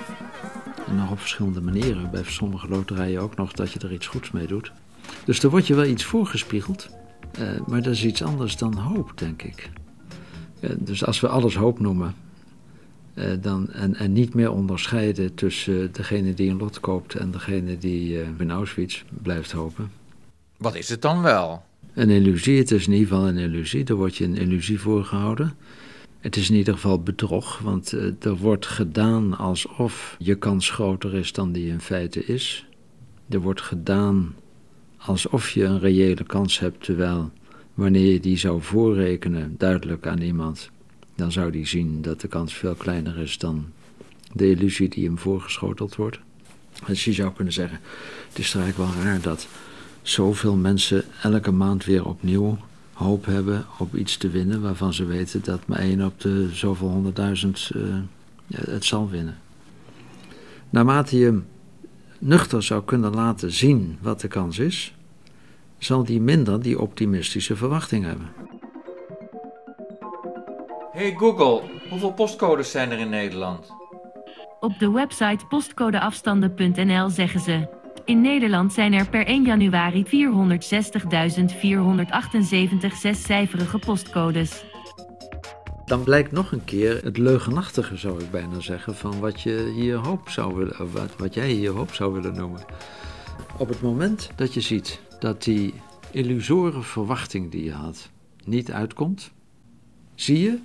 En nog op verschillende manieren. Bij sommige loterijen ook nog dat je er iets goeds mee doet. Dus er wordt je wel iets voorgespiegeld. Uh, maar dat is iets anders dan hoop, denk ik. Uh, dus als we alles hoop noemen. Uh, dan, en, en niet meer onderscheiden tussen degene die een lot koopt en degene die in Auschwitz blijft hopen. Wat is het dan wel? Een illusie, het is in ieder geval een illusie. Er wordt je een illusie voorgehouden. Het is in ieder geval bedrog, want er wordt gedaan alsof je kans groter is dan die in feite is. Er wordt gedaan alsof je een reële kans hebt, terwijl wanneer je die zou voorrekenen duidelijk aan iemand, dan zou die zien dat de kans veel kleiner is dan de illusie die hem voorgeschoteld wordt. Dus je zou kunnen zeggen, het is eigenlijk wel raar dat zoveel mensen elke maand weer opnieuw hoop hebben op iets te winnen waarvan ze weten dat maar één op de zoveel honderdduizend uh, het zal winnen. Naarmate je nuchter zou kunnen laten zien wat de kans is, zal die minder die optimistische verwachting hebben. Hey Google, hoeveel postcodes zijn er in Nederland? Op de website postcodeafstanden.nl zeggen ze: In Nederland zijn er per 1 januari 460.478 zescijferige postcodes. Dan blijkt nog een keer het leugenachtige, zou ik bijna zeggen, van wat, je hier hoop zou willen, wat, wat jij hier hoop zou willen noemen. Op het moment dat je ziet dat die illusoren verwachting die je had niet uitkomt, zie je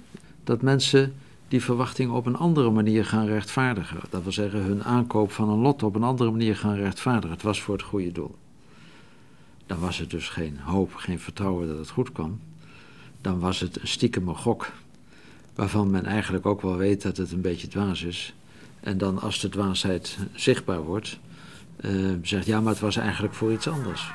dat mensen die verwachting op een andere manier gaan rechtvaardigen. Dat wil zeggen, hun aankoop van een lot op een andere manier gaan rechtvaardigen. Het was voor het goede doel. Dan was het dus geen hoop, geen vertrouwen dat het goed kwam. Dan was het een stiekeme gok, waarvan men eigenlijk ook wel weet dat het een beetje dwaas is. En dan als de dwaasheid zichtbaar wordt, uh, zegt ja, maar het was eigenlijk voor iets anders.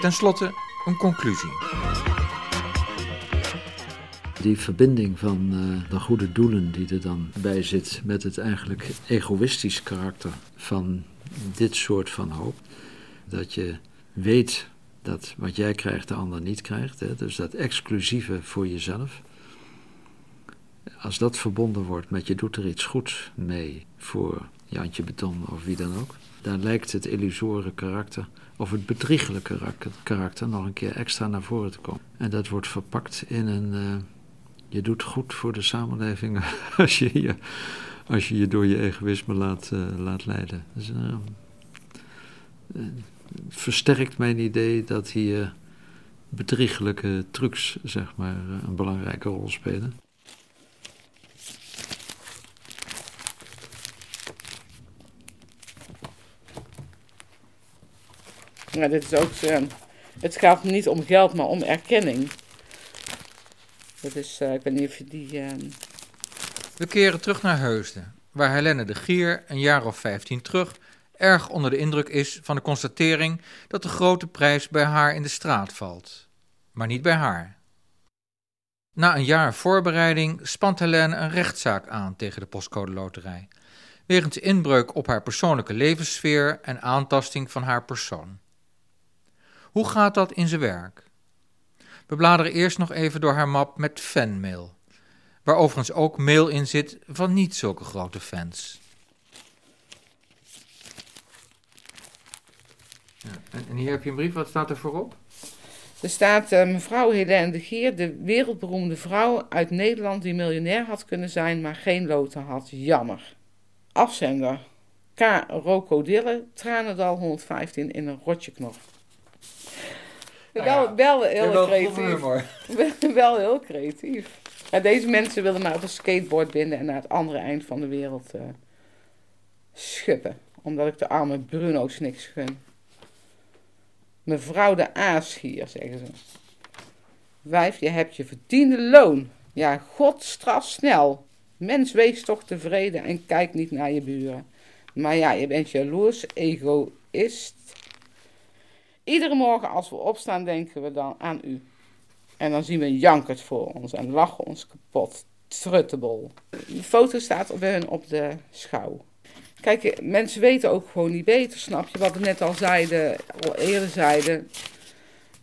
Ten slotte een conclusie. Die verbinding van uh, de goede doelen die er dan bij zit met het eigenlijk egoïstisch karakter van dit soort van hoop. Dat je weet dat wat jij krijgt de ander niet krijgt. Hè? Dus dat exclusieve voor jezelf. Als dat verbonden wordt met je doet er iets goeds mee voor Jantje Beton of wie dan ook. Dan lijkt het illusoire karakter of het bedriegelijke karakter nog een keer extra naar voren te komen. En dat wordt verpakt in een. Uh, je doet goed voor de samenleving als je je, als je, je door je egoïsme laat, uh, laat leiden. Dus, uh, versterkt mijn idee dat hier bedriegelijke trucs, zeg maar, een belangrijke rol spelen. Ja, dit is ook, uh, het gaat niet om geld, maar om erkenning. Is, uh, ik of je die... Uh... We keren terug naar Heusden, waar Helene de Gier een jaar of 15 terug erg onder de indruk is van de constatering dat de grote prijs bij haar in de straat valt. Maar niet bij haar. Na een jaar voorbereiding spant Helene een rechtszaak aan tegen de postcode loterij, wegens inbreuk op haar persoonlijke levenssfeer en aantasting van haar persoon. Hoe gaat dat in zijn werk? We bladeren eerst nog even door haar map met fanmail, waar overigens ook mail in zit van niet zulke grote fans. Ja, en hier heb je een brief, wat staat er voorop? Er staat uh, mevrouw Helene de Geer, de wereldberoemde vrouw uit Nederland die miljonair had kunnen zijn, maar geen loten had. Jammer. Afzender. K. Rokodille, Tranendal 115 in een rotjeknop. Nou wel, wel heel creatief. wel heel creatief. deze mensen wilden maar op een skateboard binden en naar het andere eind van de wereld uh, schuppen. Omdat ik de arme Bruno's niks gun. Mevrouw de Aasgier, zeggen ze. Wijf, je hebt je verdiende loon. Ja, God straf snel. Mens, wees toch tevreden en kijk niet naar je buren. Maar ja, je bent jaloers, egoïst Iedere morgen als we opstaan denken we dan aan u. En dan zien we jankert voor ons en lachen ons kapot. Truttebol. De foto staat bij hun op de schouw. Kijk, mensen weten ook gewoon niet beter, snap je? Wat we net al zeiden, al eerder zeiden.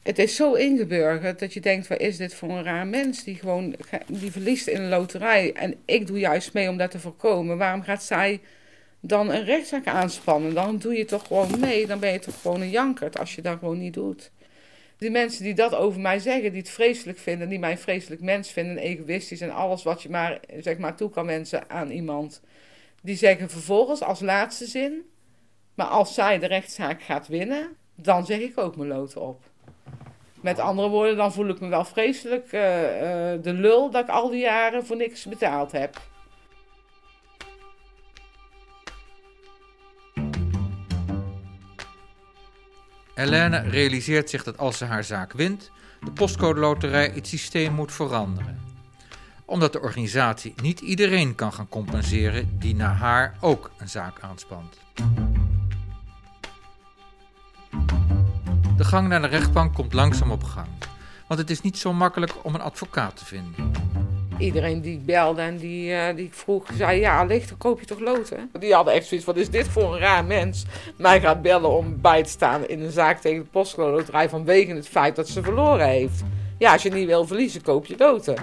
Het is zo ingeburgerd dat je denkt, wat is dit voor een raar mens die gewoon die verliest in een loterij. En ik doe juist mee om dat te voorkomen. Waarom gaat zij dan een rechtszaak aanspannen. Dan doe je toch gewoon mee. Dan ben je toch gewoon een jankert als je dat gewoon niet doet. Die mensen die dat over mij zeggen, die het vreselijk vinden, die mij een vreselijk mens vinden, egoïstisch en alles wat je maar, zeg maar toe kan wensen aan iemand. Die zeggen vervolgens als laatste zin, maar als zij de rechtszaak gaat winnen, dan zeg ik ook mijn loten op. Met andere woorden, dan voel ik me wel vreselijk uh, uh, de lul dat ik al die jaren voor niks betaald heb. Helene realiseert zich dat als ze haar zaak wint, de postcode loterij het systeem moet veranderen. Omdat de organisatie niet iedereen kan gaan compenseren die na haar ook een zaak aanspant. De gang naar de rechtbank komt langzaam op gang, want het is niet zo makkelijk om een advocaat te vinden. Iedereen die belde en die, uh, die vroeg, zei ja, licht, dan koop je toch loten? Die hadden echt zoiets van, is dit voor een raar mens? Mij gaat bellen om bij te staan in een zaak tegen de postcode loterij vanwege het feit dat ze verloren heeft. Ja, als je niet wil verliezen, koop je loten.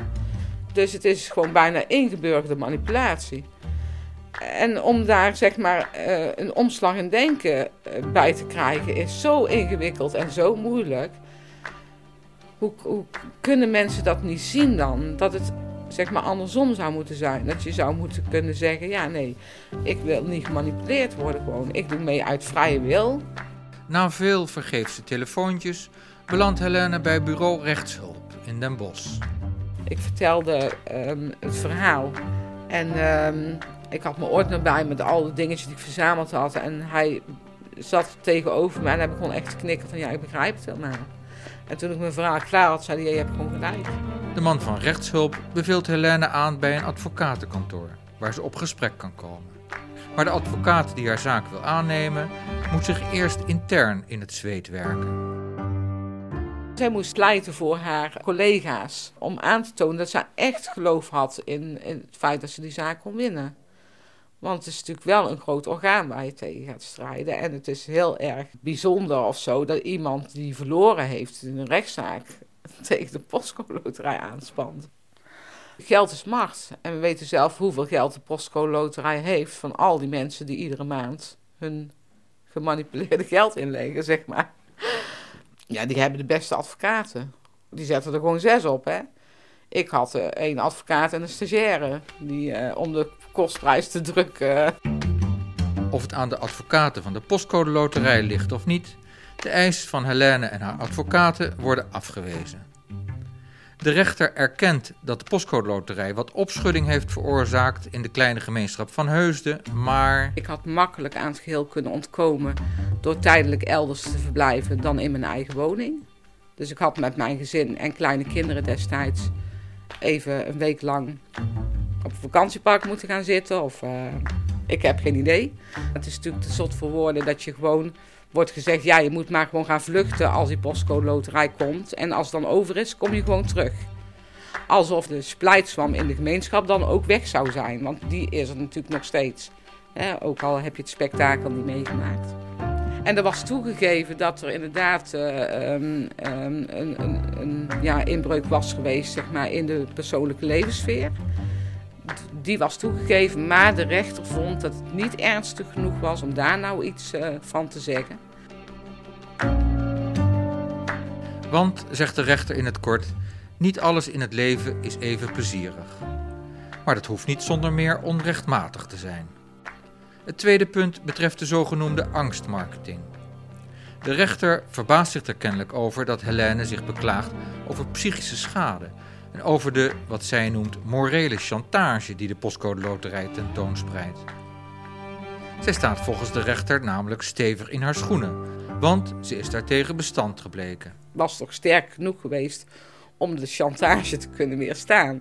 Dus het is gewoon bijna ingeburgerde manipulatie. En om daar zeg maar uh, een omslag in denken uh, bij te krijgen is zo ingewikkeld en zo moeilijk. Hoe, hoe, kunnen mensen dat niet zien dan? Dat het zeg maar andersom zou moeten zijn. Dat je zou moeten kunnen zeggen, ja nee, ik wil niet gemanipuleerd worden gewoon. Ik doe mee uit vrije wil. Na veel vergeefse telefoontjes belandt Helene bij bureau rechtshulp in Den Bosch. Ik vertelde um, het verhaal en um, ik had mijn ordner bij met al de dingetjes die ik verzameld had. En hij zat tegenover me en hij begon echt te knikken van ja, ik begrijp het helemaal. En toen ik mijn verhaal klaar had, zei hij, je hebt gewoon gelijk. De man van rechtshulp beveelt Helene aan bij een advocatenkantoor, waar ze op gesprek kan komen. Maar de advocaat die haar zaak wil aannemen, moet zich eerst intern in het zweet werken. Zij moest pleiten voor haar collega's om aan te tonen dat zij echt geloof had in, in het feit dat ze die zaak kon winnen. Want het is natuurlijk wel een groot orgaan waar je tegen gaat strijden. En het is heel erg bijzonder of zo dat iemand die verloren heeft in een rechtszaak tegen de postcode loterij aanspant. Geld is macht. En we weten zelf hoeveel geld de postcode loterij heeft van al die mensen die iedere maand hun gemanipuleerde geld inleggen, zeg maar. Ja, die hebben de beste advocaten. Die zetten er gewoon zes op, hè. Ik had uh, één advocaat en een stagiaire die uh, om de kostprijs te drukken. Of het aan de advocaten van de postcode loterij ligt of niet, de eisen van Helene en haar advocaten worden afgewezen. De rechter erkent dat de postcode loterij wat opschudding heeft veroorzaakt in de kleine gemeenschap van Heusden, maar... Ik had makkelijk aan het geheel kunnen ontkomen door tijdelijk elders te verblijven dan in mijn eigen woning. Dus ik had met mijn gezin en kleine kinderen destijds even een week lang op een vakantiepark moeten gaan zitten. Of uh, ik heb geen idee. Het is natuurlijk te zot voor woorden dat je gewoon wordt gezegd: ja, je moet maar gewoon gaan vluchten als die postcode loterij komt. En als het dan over is, kom je gewoon terug. Alsof de splijtswam in de gemeenschap dan ook weg zou zijn. Want die is er natuurlijk nog steeds. Ook al heb je het spektakel niet meegemaakt. En er was toegegeven dat er inderdaad uh, um, um, een, een, een ja, inbreuk was geweest zeg maar, in de persoonlijke levenssfeer. Die was toegegeven, maar de rechter vond dat het niet ernstig genoeg was om daar nou iets uh, van te zeggen. Want, zegt de rechter in het kort, niet alles in het leven is even plezierig. Maar dat hoeft niet zonder meer onrechtmatig te zijn. Het tweede punt betreft de zogenoemde angstmarketing. De rechter verbaast zich er kennelijk over dat Helene zich beklaagt over psychische schade en over de, wat zij noemt, morele chantage die de postcode loterij tentoonspreidt. Zij staat volgens de rechter namelijk stevig in haar schoenen, want ze is daartegen bestand gebleken. Was toch sterk genoeg geweest om de chantage te kunnen weerstaan.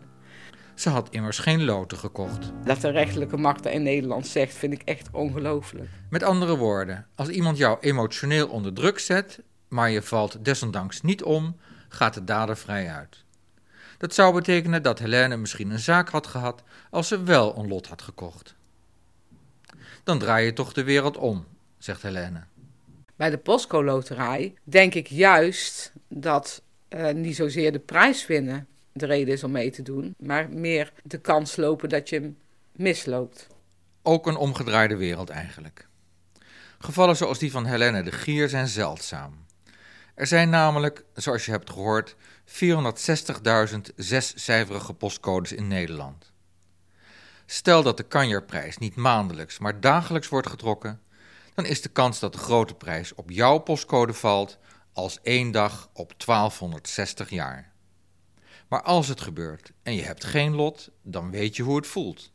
Ze had immers geen loten gekocht. Dat de rechterlijke macht in Nederland zegt, vind ik echt ongelooflijk. Met andere woorden, als iemand jou emotioneel onder druk zet, maar je valt desondanks niet om, gaat de dader vrij uit. Dat zou betekenen dat Helene misschien een zaak had gehad als ze wel een lot had gekocht. Dan draai je toch de wereld om, zegt Helene. Bij de Postco Loterij denk ik juist dat uh, niet zozeer de prijs winnen de reden is om mee te doen, maar meer de kans lopen dat je misloopt. Ook een omgedraaide wereld eigenlijk. Gevallen zoals die van Helene de Gier zijn zeldzaam. Er zijn namelijk, zoals je hebt gehoord, 460.000 zescijferige postcodes in Nederland. Stel dat de kanjerprijs niet maandelijks, maar dagelijks wordt getrokken, dan is de kans dat de grote prijs op jouw postcode valt als één dag op 1260 jaar. Maar als het gebeurt en je hebt geen lot, dan weet je hoe het voelt.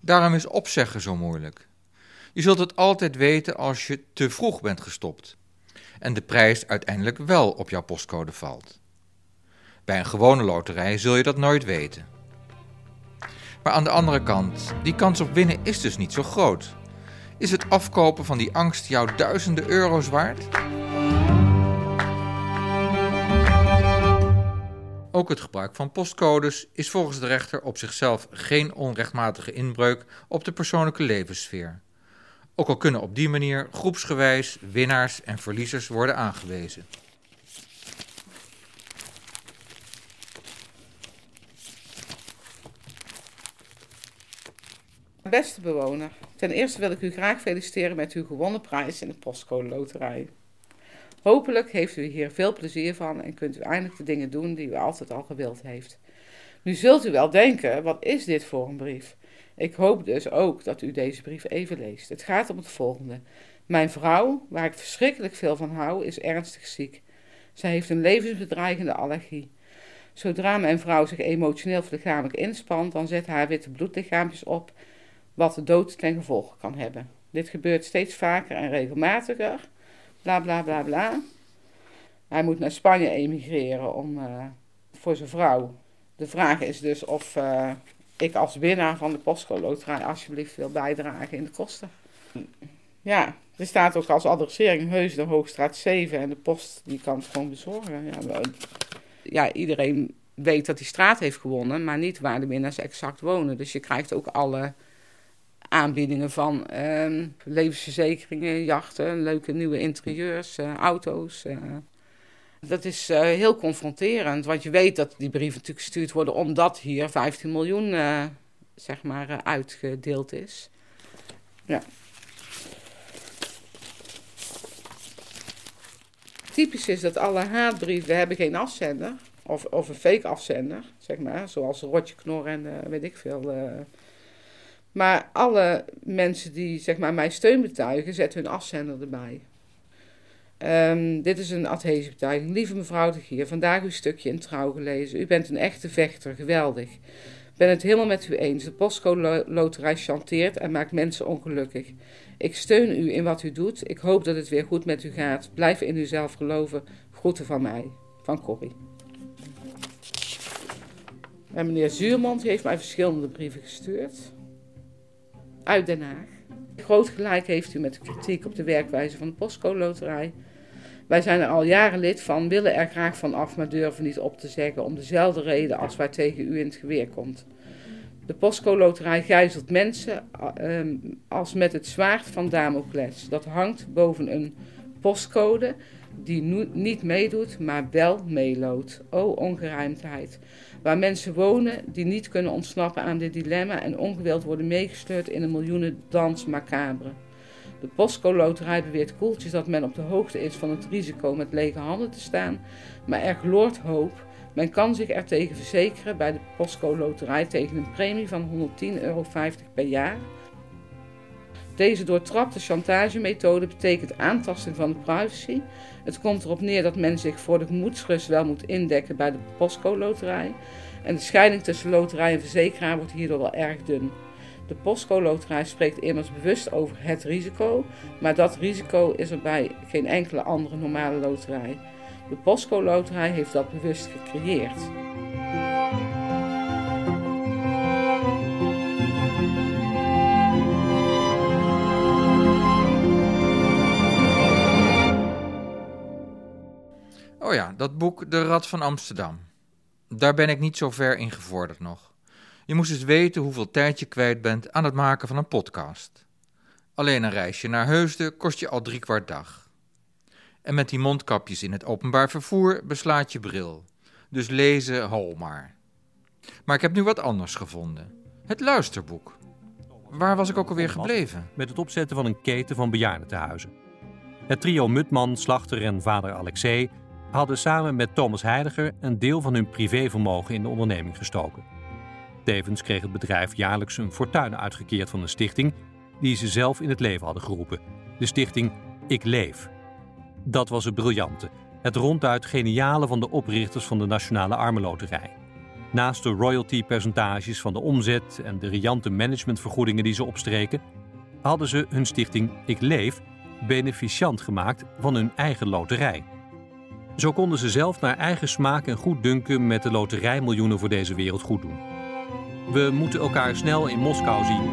Daarom is opzeggen zo moeilijk. Je zult het altijd weten als je te vroeg bent gestopt. En de prijs uiteindelijk wel op jouw postcode valt. Bij een gewone loterij zul je dat nooit weten. Maar aan de andere kant, die kans op winnen is dus niet zo groot. Is het afkopen van die angst jou duizenden euro's waard? Ook het gebruik van postcodes is volgens de rechter op zichzelf geen onrechtmatige inbreuk op de persoonlijke levenssfeer. Ook al kunnen op die manier groepsgewijs winnaars en verliezers worden aangewezen. Beste bewoner, ten eerste wil ik u graag feliciteren met uw gewonnen prijs in de postcode loterij. Hopelijk heeft u hier veel plezier van en kunt u eindelijk de dingen doen die u altijd al gewild heeft. Nu zult u wel denken, wat is dit voor een brief? Ik hoop dus ook dat u deze brief even leest. Het gaat om het volgende. Mijn vrouw, waar ik verschrikkelijk veel van hou, is ernstig ziek. Zij heeft een levensbedreigende allergie. Zodra mijn vrouw zich emotioneel of lichamelijk inspant, dan zet haar witte bloedlichaampjes op, wat de dood ten gevolge kan hebben. Dit gebeurt steeds vaker en regelmatiger. Bla bla bla bla. Hij moet naar Spanje emigreren om, uh, voor zijn vrouw. De vraag is dus of uh, ik als winnaar van de postcode loterij alsjeblieft wil bijdragen in de kosten. Ja, er staat ook als adressering Heus de Hoogstraat 7 en de post die kan het gewoon bezorgen. Ja, ja, iedereen weet dat die straat heeft gewonnen, maar niet waar de winnaars exact wonen. Dus je krijgt ook alle aanbiedingen van uh, levensverzekeringen, jachten, leuke nieuwe interieurs, uh, auto's. Uh. Dat is uh, heel confronterend, want je weet dat die brieven natuurlijk gestuurd worden omdat hier 15 miljoen zeg maar, uitgedeeld is. Ja. Typisch is dat alle haatbrieven hebben geen afzender, of, of een fake afzender, zeg maar, zoals Rotje Knor en weet ik veel maar alle mensen die zeg maar, mij steun betuigen, zetten hun afzender erbij. Um, dit is een adhesiebetuiging. Lieve mevrouw de Gier, vandaag uw stukje in Trouw gelezen. U bent een echte vechter, geweldig. Ik ben het helemaal met u eens. De postcode loterij chanteert en maakt mensen ongelukkig. Ik steun u in wat u doet. Ik hoop dat het weer goed met u gaat. Blijf in uzelf geloven. Groeten van mij, van Corrie. En meneer Zuurmond heeft mij verschillende brieven gestuurd uit Den Haag. Groot gelijk heeft u met de kritiek op de werkwijze van de postcode loterij. Wij zijn er al jaren lid van, willen er graag van af, maar durven niet op te zeggen om dezelfde reden als waar tegen u in het geweer komt. De postcode loterij gijzelt mensen uh, als met het zwaard van Damocles. Dat hangt boven een postcode die niet meedoet, maar wel meeloopt. O ongerijmdheid waar mensen wonen die niet kunnen ontsnappen aan dit dilemma en ongewild worden meegesleurd in een miljoenendans macabre. De Postco Loterij beweert koeltjes dat men op de hoogte is van het risico met lege handen te staan, maar er gloort hoop. Men kan zich er tegen verzekeren bij de Postco Loterij tegen een premie van 110,50 euro per jaar. Deze doortrapte chantagemethode betekent aantasting van de privacy het komt erop neer dat men zich voor de gemoedsrust wel moet indekken bij de Postco Loterij. En de scheiding tussen loterij en verzekeraar wordt hierdoor wel erg dun. De Postco Loterij spreekt immers bewust over het risico, maar dat risico is er bij geen enkele andere normale loterij. De Postco Loterij heeft dat bewust gecreëerd. Oh ja, dat boek De Rad van Amsterdam. Daar ben ik niet zo ver in gevorderd nog. Je moest eens weten hoeveel tijd je kwijt bent aan het maken van een podcast. Alleen een reisje naar Heusden kost je al drie kwart dag. En met die mondkapjes in het openbaar vervoer beslaat je bril. Dus lezen hol maar. Maar ik heb nu wat anders gevonden. Het luisterboek. Waar was ik ook alweer gebleven? Met het opzetten van een keten van bejaardentehuizen. Het trio Mutman, Slachter en vader Alexei hadden samen met Thomas Heidegger een deel van hun privévermogen in de onderneming gestoken. Tevens kreeg het bedrijf jaarlijks een fortuin uitgekeerd van een stichting die ze zelf in het leven hadden geroepen. De stichting Ik Leef. Dat was het briljante, het ronduit geniale van de oprichters van de Nationale Armenloterij. Naast de royalty-percentages van de omzet en de riante managementvergoedingen die ze opstreken, hadden ze hun stichting Ik Leef beneficiant gemaakt van hun eigen loterij. Zo konden ze zelf naar eigen smaak en goed dunken met de loterijmiljoenen voor deze wereld goed doen. We moeten elkaar snel in Moskou zien.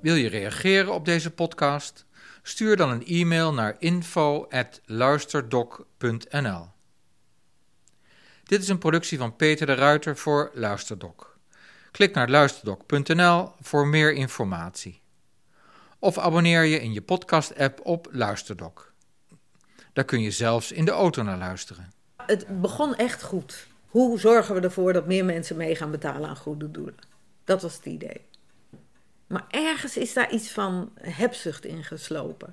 Wil je reageren op deze podcast? Stuur dan een e-mail naar info@luisterdoc.nl. Dit is een productie van Peter de Ruiter voor Luisterdoc. Klik naar luisterdoc.nl voor meer informatie. Of abonneer je in je podcast-app op Luisterdoc. Daar kun je zelfs in de auto naar luisteren. Het begon echt goed. Hoe zorgen we ervoor dat meer mensen mee gaan betalen aan goede doelen? Dat was het idee. Maar ergens is daar iets van hebzucht in geslopen.